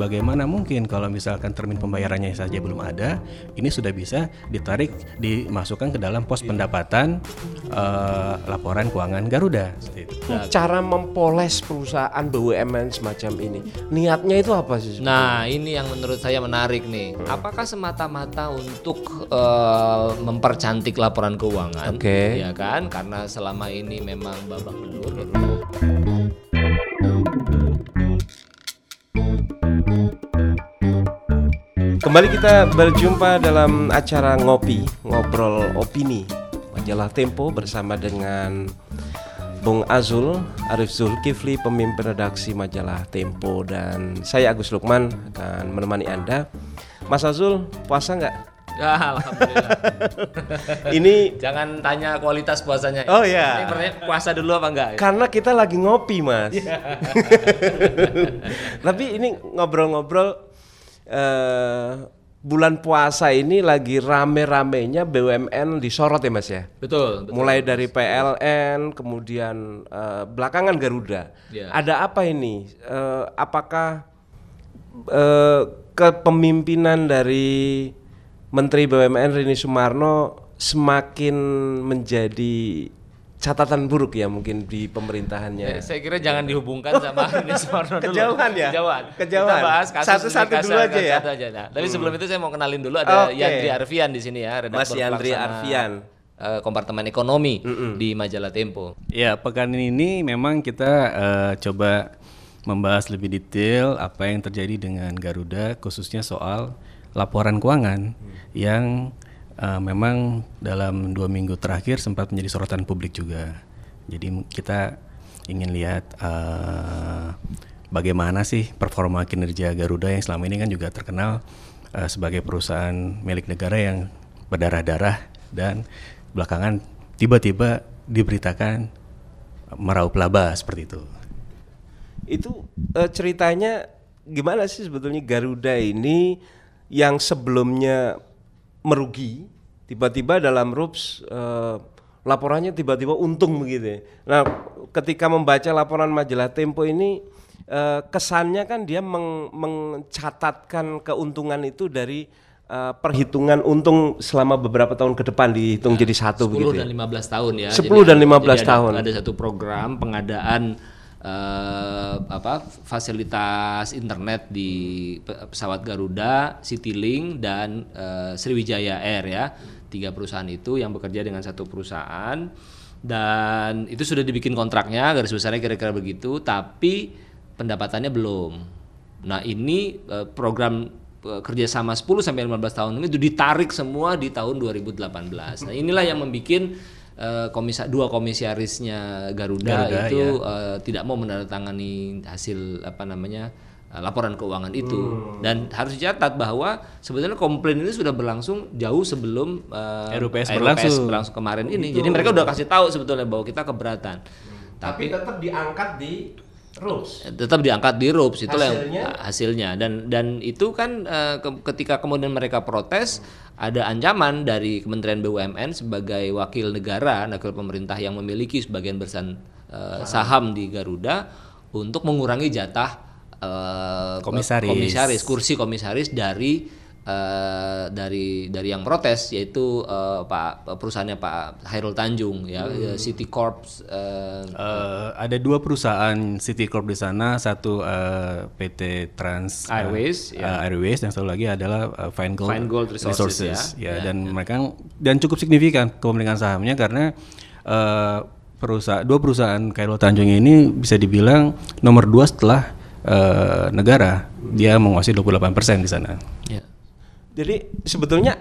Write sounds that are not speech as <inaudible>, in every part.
Bagaimana mungkin kalau misalkan termin pembayarannya saja belum ada, ini sudah bisa ditarik dimasukkan ke dalam pos pendapatan eh, laporan keuangan Garuda. Seperti itu. Cara mempoles perusahaan BUMN semacam ini, niatnya itu apa sih? Nah, ini yang menurut saya menarik nih. Apakah semata-mata untuk eh, mempercantik laporan keuangan? Oke. Ya kan? Karena selama ini memang babak belur. Kembali kita berjumpa dalam acara ngopi, ngobrol opini majalah Tempo bersama dengan Bung Azul, Arif Zulkifli, pemimpin redaksi majalah Tempo dan saya Agus Lukman akan menemani Anda. Mas Azul, puasa nggak? Ya, alhamdulillah. <laughs> Ini Jangan tanya kualitas puasanya. Oh, iya. Ini pertanyaan puasa dulu apa enggak? karena kita lagi ngopi, Mas. <laughs> Tapi ini ngobrol-ngobrol eh, bulan puasa ini lagi rame-ramenya BUMN disorot ya, Mas ya. Betul. betul. Mulai dari PLN, kemudian eh, belakangan Garuda. Ya. Ada apa ini? Eh, apakah eh, kepemimpinan dari Menteri BUMN Rini Sumarno semakin menjadi catatan buruk ya mungkin di pemerintahannya? Ya, saya kira jangan dihubungkan sama <laughs> ini Sumarno dulu. Kejauhan ya? Kejauhan. Kejauhan. Kita bahas kasus Satu-satu dulu aja ya? satu aja. Nah, Tapi sebelum itu saya mau kenalin dulu ada Oke. Yandri Arfian di sini ya, redaktur Mas Yandri Arfian. eh, kompartemen ekonomi di majalah Tempo. Ya, pekan ini memang kita eh, coba membahas lebih detail apa yang terjadi dengan Garuda, khususnya soal laporan keuangan yang eh, memang dalam dua minggu terakhir sempat menjadi sorotan publik juga. Jadi kita ingin lihat eh, bagaimana sih performa kinerja Garuda yang selama ini kan juga terkenal eh, sebagai perusahaan milik negara yang berdarah-darah dan belakangan tiba-tiba diberitakan meraup laba seperti itu. Itu eh, ceritanya gimana sih sebetulnya Garuda ini yang sebelumnya merugi tiba-tiba dalam RUPS eh, laporannya tiba-tiba untung begitu. ya. Nah, ketika membaca laporan majalah Tempo ini eh, kesannya kan dia meng- mencatatkan keuntungan itu dari eh, perhitungan untung selama beberapa tahun ke depan dihitung jadi satu 10 begitu. dan ya. 15 tahun ya. 10 dan 15 ada- tahun. Ada satu program pengadaan eh, apa fasilitas internet di pe- pesawat Garuda, Citylink dan eh, Sriwijaya Air ya. Tiga perusahaan itu yang bekerja dengan satu perusahaan dan itu sudah dibikin kontraknya garis besarnya kira-kira begitu tapi pendapatannya belum. Nah, ini eh, program eh, kerjasama 10 sampai 15 tahun ini itu ditarik semua di tahun 2018. Nah, inilah yang membuat eh, komisa dua komisarisnya Garuda, Garuda, itu eh, tidak mau menandatangani hasil apa namanya eh, laporan keuangan itu dan harus dicatat bahwa sebetulnya komplain ini sudah berlangsung jauh sebelum eh, RUPS berlangsung. berlangsung kemarin ini. Jadi mereka udah kasih tahu sebetulnya bahwa kita keberatan. Tapi tetap diangkat di RUPS. tetap diangkat di RUPS itu Hasilnya? yang hasilnya dan dan itu kan eh, ke- ketika kemudian mereka protes ada ancaman dari Kementerian BUMN sebagai wakil negara wakil pemerintah yang memiliki sebagian besar eh, saham di Garuda untuk mengurangi jatah eh, Komisaris. komisaris kursi komisaris dari eh, dari dari yang protes yaitu eh, Pak perusahaannya Pak Hairul Tanjung ya City Corp eh, Eh, ada dua perusahaan City Corp di sana, satu eh, PT Trans Airways, eh, Airways, dan satu lagi adalah eh, Fine Gold, Fine Gold Resources, ya. dan mereka dan cukup signifikan kepemilikan sahamnya karena eh, perusahaan dua perusahaan Kairul Tanjung ini bisa dibilang nomor dua setelah eh, negara, dia menguasai 28% di sana. ya. Jadi sebetulnya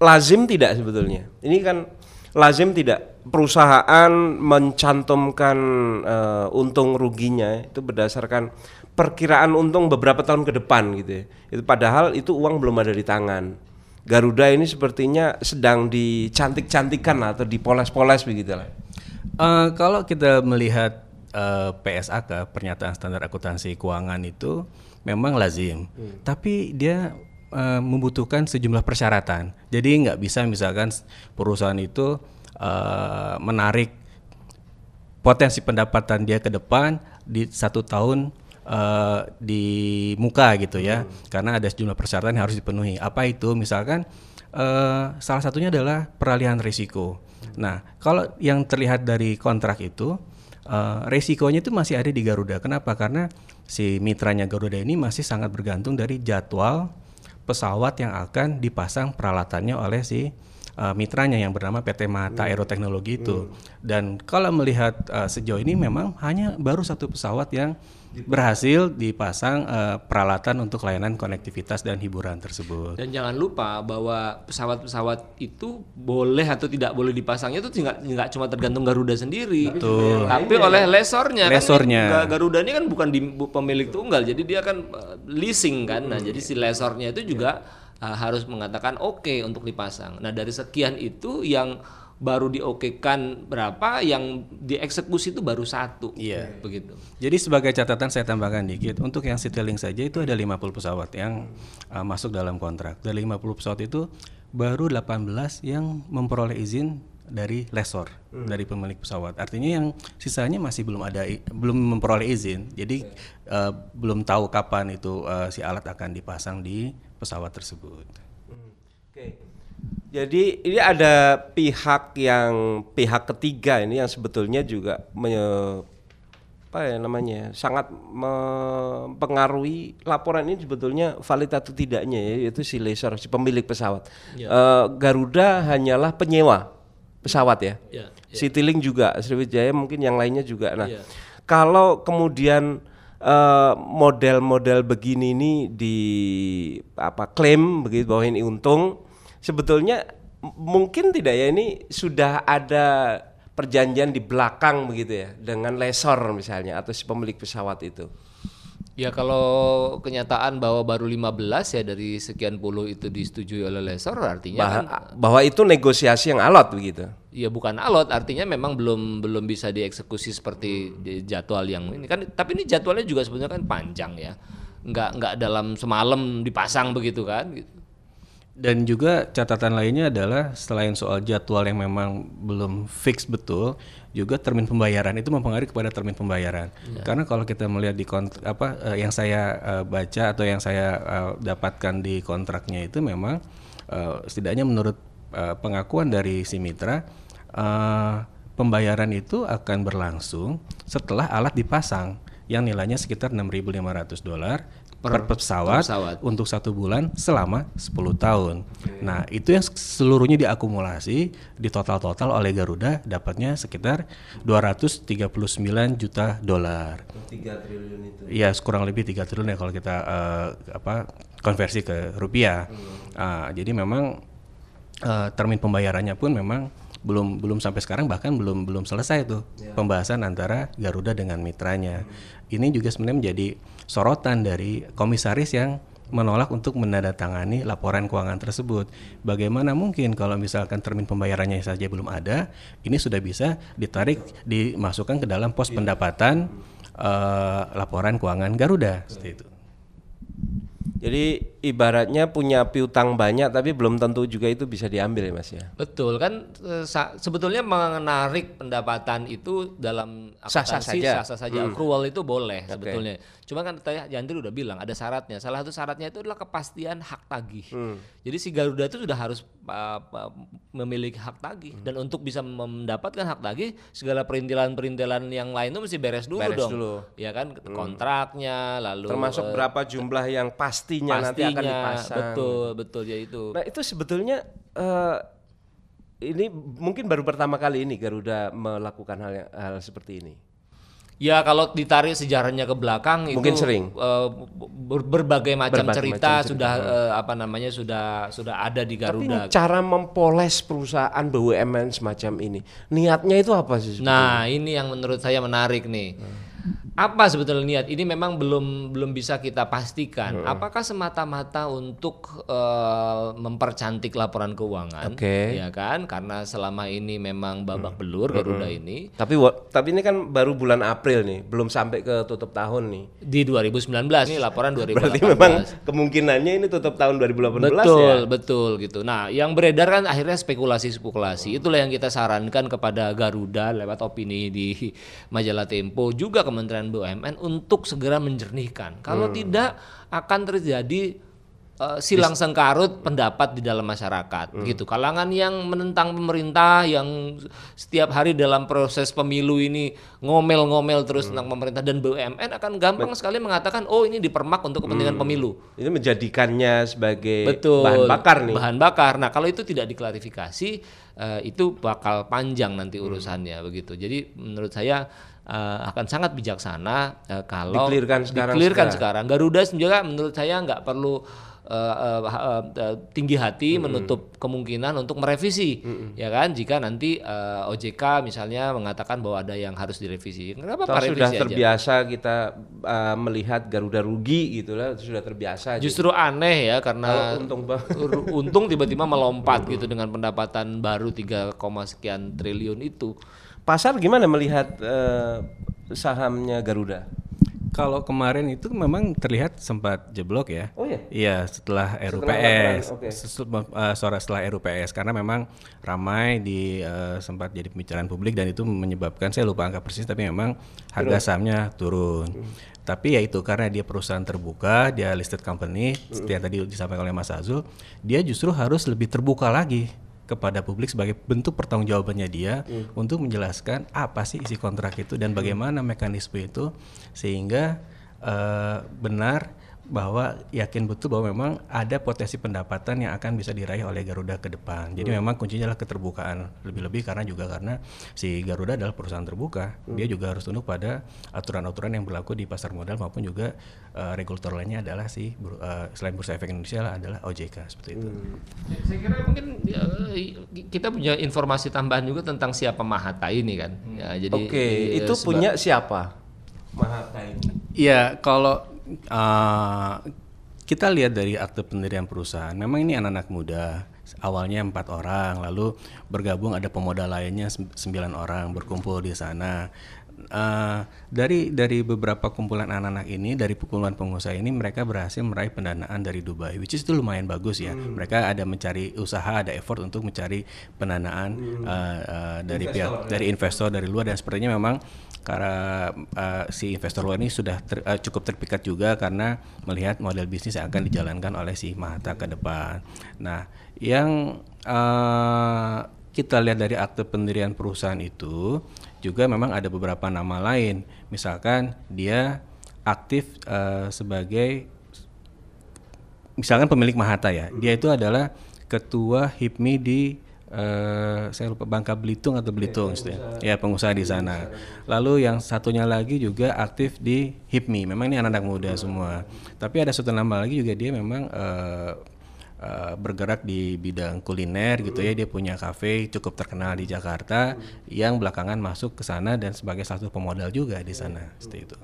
lazim tidak sebetulnya. Ini kan lazim tidak perusahaan mencantumkan eh, untung ruginya itu berdasarkan perkiraan untung beberapa tahun ke depan gitu ya. Itu padahal itu uang belum ada di tangan. Garuda ini sepertinya sedang dicantik-cantikan atau dipoles-poles begitu lah. Eh, kalau kita melihat eh, PSAK pernyataan standar akuntansi keuangan itu memang lazim, tapi dia eh, membutuhkan sejumlah persyaratan. Jadi nggak bisa misalkan perusahaan itu eh, menarik potensi pendapatan dia ke depan di satu tahun eh, di muka gitu ya, karena ada sejumlah persyaratan yang harus dipenuhi. Apa itu? Misalkan eh, salah satunya adalah peralihan risiko. Nah, kalau yang terlihat dari kontrak itu eh, resikonya itu masih ada di Garuda. Kenapa? Karena si mitranya Garuda ini masih sangat bergantung dari jadwal pesawat yang akan dipasang peralatannya oleh si uh, mitranya yang bernama PT Mata Aeroteknologi itu. Dan kalau melihat uh, sejauh ini memang hanya baru satu pesawat yang berhasil dipasang uh, peralatan untuk layanan konektivitas dan hiburan tersebut. Dan jangan lupa bahwa pesawat-pesawat itu boleh atau tidak boleh dipasangnya itu nggak nggak cuma tergantung Garuda sendiri, Betul. tapi oleh lesornya. Lesornya. Kan ini Ga- Garuda ini kan bukan di, bu- pemilik tunggal, jadi dia kan uh, leasing kan. Nah, jadi si lesornya itu juga uh, harus mengatakan oke untuk dipasang. Nah, dari sekian itu yang baru diokekan berapa, yang dieksekusi itu baru satu. Iya. Begitu. Jadi sebagai catatan saya tambahkan dikit, untuk yang Citylink saja itu ada 50 pesawat yang uh, masuk dalam kontrak. Dari 50 pesawat itu baru 18 yang memperoleh izin dari lesor, dari pemilik pesawat. Artinya yang sisanya masih belum ada belum memperoleh izin. Jadi uh, belum tahu kapan itu uh, si alat akan dipasang di pesawat tersebut. Oke. Jadi ini ada pihak yang pihak ketiga ini yang sebetulnya juga me- apa ya namanya sangat mempengaruhi laporan ini sebetulnya valid atau tidaknya ya yaitu si lessor si pemilik pesawat. Eh, Garuda hanyalah penyewa pesawat ya. Ya, Citylink juga, Sriwijaya mungkin yang lainnya juga. Nah, Iya. kalau kemudian eh, model-model begini ini di apa klaim begitu bahwa ini untung, sebetulnya mungkin tidak ya ini sudah ada perjanjian di belakang begitu ya dengan lesor misalnya atau si pemilik pesawat itu. Ya kalau kenyataan bahwa baru 15 ya dari sekian puluh itu disetujui oleh lesor artinya Bah- kan bahwa itu negosiasi yang alot begitu. ya bukan alot artinya memang belum belum bisa dieksekusi seperti di jadwal yang ini kan tapi ini jadwalnya juga sebenarnya kan panjang ya nggak nggak dalam semalam dipasang begitu kan gitu. Dan juga catatan lainnya adalah selain soal jadwal yang memang belum fix betul, juga termin pembayaran itu mempengaruhi kepada termin pembayaran. Karena kalau kita melihat di kont apa eh, yang saya eh, baca atau yang saya eh, dapatkan di kontraknya itu memang eh, setidaknya menurut eh, pengakuan dari si mitra eh, pembayaran itu akan berlangsung setelah alat dipasang yang nilainya sekitar 6.500 dolar per, pesawat, pesawat. untuk satu bulan selama 10 tahun. Nah, itu yang seluruhnya diakumulasi di total-total oleh Garuda dapatnya sekitar 239 juta dolar. 3 triliun itu. Iya, kurang lebih 3 triliun ya kalau kita eh, apa konversi ke rupiah. Ah, jadi memang eh, termin pembayarannya pun memang belum belum sampai sekarang bahkan belum belum selesai tuh pembahasan antara Garuda dengan mitranya. Ini juga sebenarnya menjadi sorotan dari komisaris yang menolak untuk menandatangani laporan keuangan tersebut. Bagaimana mungkin kalau misalkan termin pembayarannya saja belum ada, ini sudah bisa ditarik dimasukkan ke dalam pos pendapatan eh, laporan keuangan Garuda seperti itu. Jadi ibaratnya punya piutang banyak tapi belum tentu juga itu bisa diambil ya Mas ya. Betul kan eh, sebetulnya menarik pendapatan itu dalam Sah-sah akuntansi saja. sah-sah saja accrual itu boleh sebetulnya. Cuma kan tadi Yandri udah bilang ada syaratnya. Salah satu syaratnya itu adalah kepastian hak tagih. Jadi si Garuda itu sudah harus uh, uh, memiliki hak tagih dan untuk bisa mendapatkan hak tagih segala perintilan-perintilan yang lain itu mesti beres dulu Beres dong. dulu. Ya kan kontraknya lalu Termasuk eh, berapa jumlah yang pastinya, nanti akan dipasang. betul betul ya itu. Nah itu sebetulnya eh, ini mungkin baru pertama kali ini Garuda melakukan hal yang, hal seperti ini. Ya kalau ditarik sejarahnya ke belakang Mungkin itu sering. eh, ber- berbagai macam Berbagai cerita macam cerita. sudah eh, apa namanya sudah sudah ada di Tapi Garuda. cara mempoles perusahaan BUMN semacam ini, niatnya itu apa sih? sebetulnya? Nah, ini yang menurut saya menarik nih. Apa sebetulnya niat? Ini memang belum belum bisa kita pastikan. Apakah semata-mata untuk eh, mempercantik laporan keuangan? Oke. Ya kan? Karena selama ini memang babak belur Garuda ini. Tapi tapi ini kan baru bulan April nih, belum sampai ke tutup tahun nih. Di 2019 ini laporan 2018. <laughs> Berarti memang kemungkinannya ini tutup tahun 2018 betul, ya. betul gitu. Nah, yang beredar kan akhirnya spekulasi-spekulasi. Itulah yang kita sarankan kepada Garuda lewat opini di majalah Tempo juga Kementerian BUMN untuk segera menjernihkan. Kalau tidak akan terjadi uh, silang sengkarut pendapat di dalam masyarakat gitu. Kalangan yang menentang pemerintah yang setiap hari dalam proses pemilu ini ngomel-ngomel terus tentang pemerintah dan BUMN akan gampang sekali mengatakan oh ini dipermak untuk kepentingan pemilu. Itu menjadikannya sebagai Betul. bahan bakar nih. Bahan bakar. Nah, kalau itu tidak diklarifikasi eh, itu bakal panjang nanti Hmm. urusannya begitu. Jadi menurut saya eh, akan sangat bijaksana eh, kalau Di-clearkan sekarang segera. sekarang. Garuda juga menurut saya nggak perlu eh, ha- eh, tinggi hati Hmm. menutup kemungkinan untuk merevisi, ya kan? Jika nanti eh, OJK misalnya mengatakan bahwa ada yang harus direvisi, kenapa Pak sudah aja? terbiasa kita uh, melihat Garuda rugi gitu lah, sudah terbiasa. aja. Justru aneh ya karena Kalau untung <laughs> untung tiba-tiba melompat gitu dengan pendapatan baru 3, sekian triliun itu. Pasar gimana melihat uh, sahamnya Garuda? Kalau kemarin itu memang terlihat sempat jeblok ya. Oh ya. Iya, setelah RUPS, oke. sesu- eh, sore setelah RUPS karena memang ramai di eh, sempat jadi pembicaraan publik dan itu menyebabkan saya lupa angka persis tapi memang harga sahamnya turun. Tapi ya itu karena dia perusahaan terbuka, dia listed company, seperti yang tadi disampaikan oleh Mas Azul, dia justru harus lebih terbuka lagi kepada publik sebagai bentuk pertanggungjawabannya dia untuk menjelaskan apa sih isi kontrak itu dan bagaimana mekanisme itu sehingga eh, benar bahwa yakin betul bahwa memang ada potensi pendapatan yang akan bisa diraih oleh Garuda ke depan. Jadi memang kuncinya adalah keterbukaan lebih-lebih karena juga karena si Garuda adalah perusahaan terbuka, dia juga harus tunduk pada aturan-aturan yang berlaku di pasar modal maupun juga eh, regulator lainnya adalah si eh, selain Bursa Efek Indonesia adalah OJK seperti itu. Saya kira mungkin ya, kita punya informasi tambahan juga tentang siapa Mahata ini kan. Ya, jadi Oke, eh, itu punya siapa? Mahata ini. Iya, kalau uh, kita lihat dari akte pendirian perusahaan, memang ini anak-anak muda. Awalnya empat orang, lalu bergabung ada pemodal lainnya sem- sembilan orang berkumpul di sana. Uh, dari dari beberapa kumpulan anak-anak ini, dari kumpulan pengusaha ini, mereka berhasil meraih pendanaan dari Dubai, which is itu lumayan bagus ya. Mereka ada mencari usaha, ada effort untuk mencari pendanaan uh, uh, dari pihak dari investor dari luar dan sepertinya memang karena uh, si investor luar ini sudah ter- uh, cukup terpikat juga karena melihat model bisnis yang akan dijalankan oleh si Mahata ke depan. Nah, yang uh, kita lihat dari akte pendirian perusahaan itu juga memang ada beberapa nama lain. Misalkan dia aktif uh, sebagai misalkan pemilik Mahata ya. Dia itu adalah ketua HIPMI di eh, saya lupa Bangka Belitung atau Belitung istilahnya. ya pengusaha di sana. Lalu yang satunya lagi juga aktif di HIPMI. Memang ini anak-anak muda semua. Tapi ada satu nama lagi juga dia memang eh, eh, bergerak di bidang kuliner gitu ya. Dia punya kafe cukup terkenal di Jakarta yang belakangan masuk ke sana dan sebagai satu pemodal juga di sana seperti itu.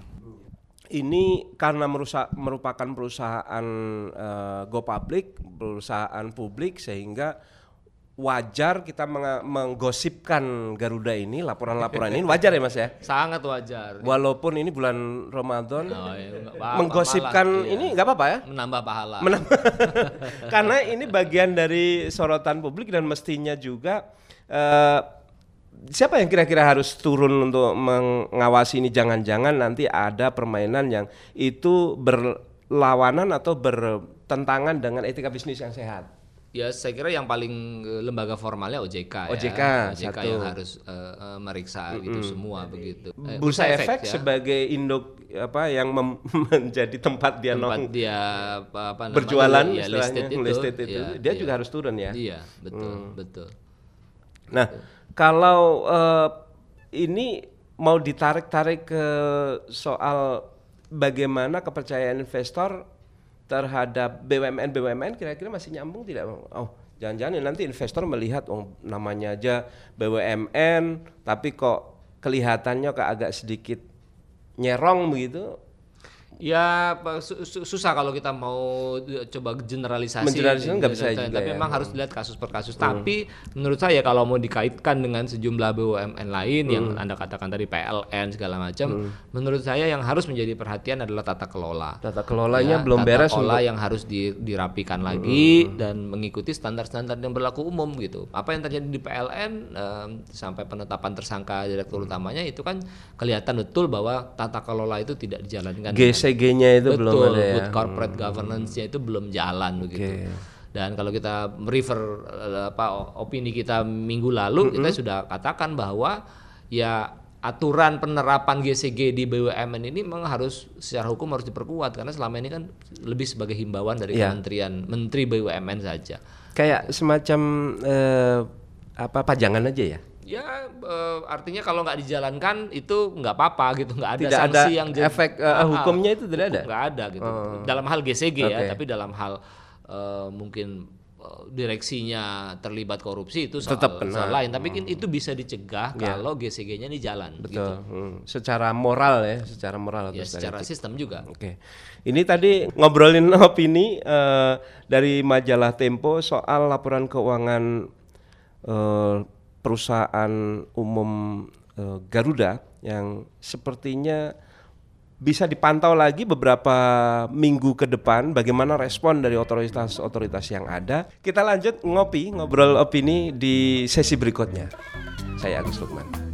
Ini karena merusak, merupakan perusahaan eh, go public, perusahaan publik sehingga wajar kita menga- menggosipkan Garuda ini, laporan-laporan <laughs> ini wajar ya Mas ya. sangat wajar. Walaupun ini bulan Ramadan, Oh, iya, menggosipkan iya. ini nggak apa-apa ya. Menambah pahala. <laughs> Karena ini bagian dari sorotan publik dan mestinya juga eh, siapa yang kira-kira harus turun untuk mengawasi ini jangan-jangan nanti ada permainan yang itu berlawanan atau bertentangan dengan etika bisnis yang sehat. Ya saya kira yang paling eh, lembaga formalnya OJK, OJK, ya. OJK satu. yang harus eh, meriksa gitu semua begitu. Eh, Bursa Efek ya. sebagai induk apa yang mem- <laughs> menjadi tempat dia tempat nong- dia apa, apa namanya, berjualan ya, listed itu, listed itu, ya, dia iya. juga harus turun ya. Iya, betul, betul. Nah, kalau eh, ini mau ditarik-tarik ke soal bagaimana kepercayaan investor terhadap BUMN BUMN kira-kira masih nyambung tidak? Bang? Oh, jangan-jangan nanti investor melihat oh namanya aja BUMN tapi kok kelihatannya kok agak sedikit nyerong begitu. Ya susah kalau kita mau eh, coba generalisasi. Mengeneralisasikan nggak bisa Tapi juga ya. memang harus dilihat kasus per kasus. Tapi menurut saya kalau mau dikaitkan dengan sejumlah BUMN lain yang anda katakan tadi PLN segala macam, menurut saya yang harus menjadi perhatian adalah tata kelola. Tata kelolanya Ya, belum tata beres kelola untuk yang harus di- dirapikan lagi dan mengikuti standar-standar yang berlaku umum gitu. Apa yang terjadi di PLN em, sampai penetapan tersangka direktur utamanya itu kan kelihatan betul bahwa tata kelola itu tidak dijalankan. dengan GCG-nya itu Betul, belum ada ya. good corporate governance-nya itu belum jalan begitu. Dan kalau kita refer eh, apa opini kita minggu lalu kita sudah katakan bahwa ya aturan penerapan GCG di BUMN ini memang harus secara hukum harus diperkuat karena selama ini kan lebih sebagai himbauan dari Iya. Kementerian Menteri BUMN saja. Kayak semacam eh, apa pajangan aja ya. Ya eh, artinya kalau nggak dijalankan itu nggak apa-apa gitu, nggak ada Tidak ada sanksi yang jadi- efek, Ah, ah. hukumnya itu tidak ada? nggak ada gitu. Dalam hal GCG ya, Oke. tapi dalam hal eh, mungkin direksinya terlibat korupsi itu soal, Tetap kena. soal lain. Tapi kan itu bisa dicegah kalau GCG-nya ini jalan. Gitu. Betul. Hmm. Secara moral ya, secara moral Ya secara sistem juga. Oke, ini tadi ngobrolin <laughs> opini eh, dari majalah Tempo soal laporan keuangan eh, perusahaan umum eh, Garuda yang sepertinya bisa dipantau lagi beberapa minggu ke depan bagaimana respon dari otoritas-otoritas yang ada. Kita lanjut ngopi, ngobrol opini di sesi berikutnya. Saya Agus Lukman.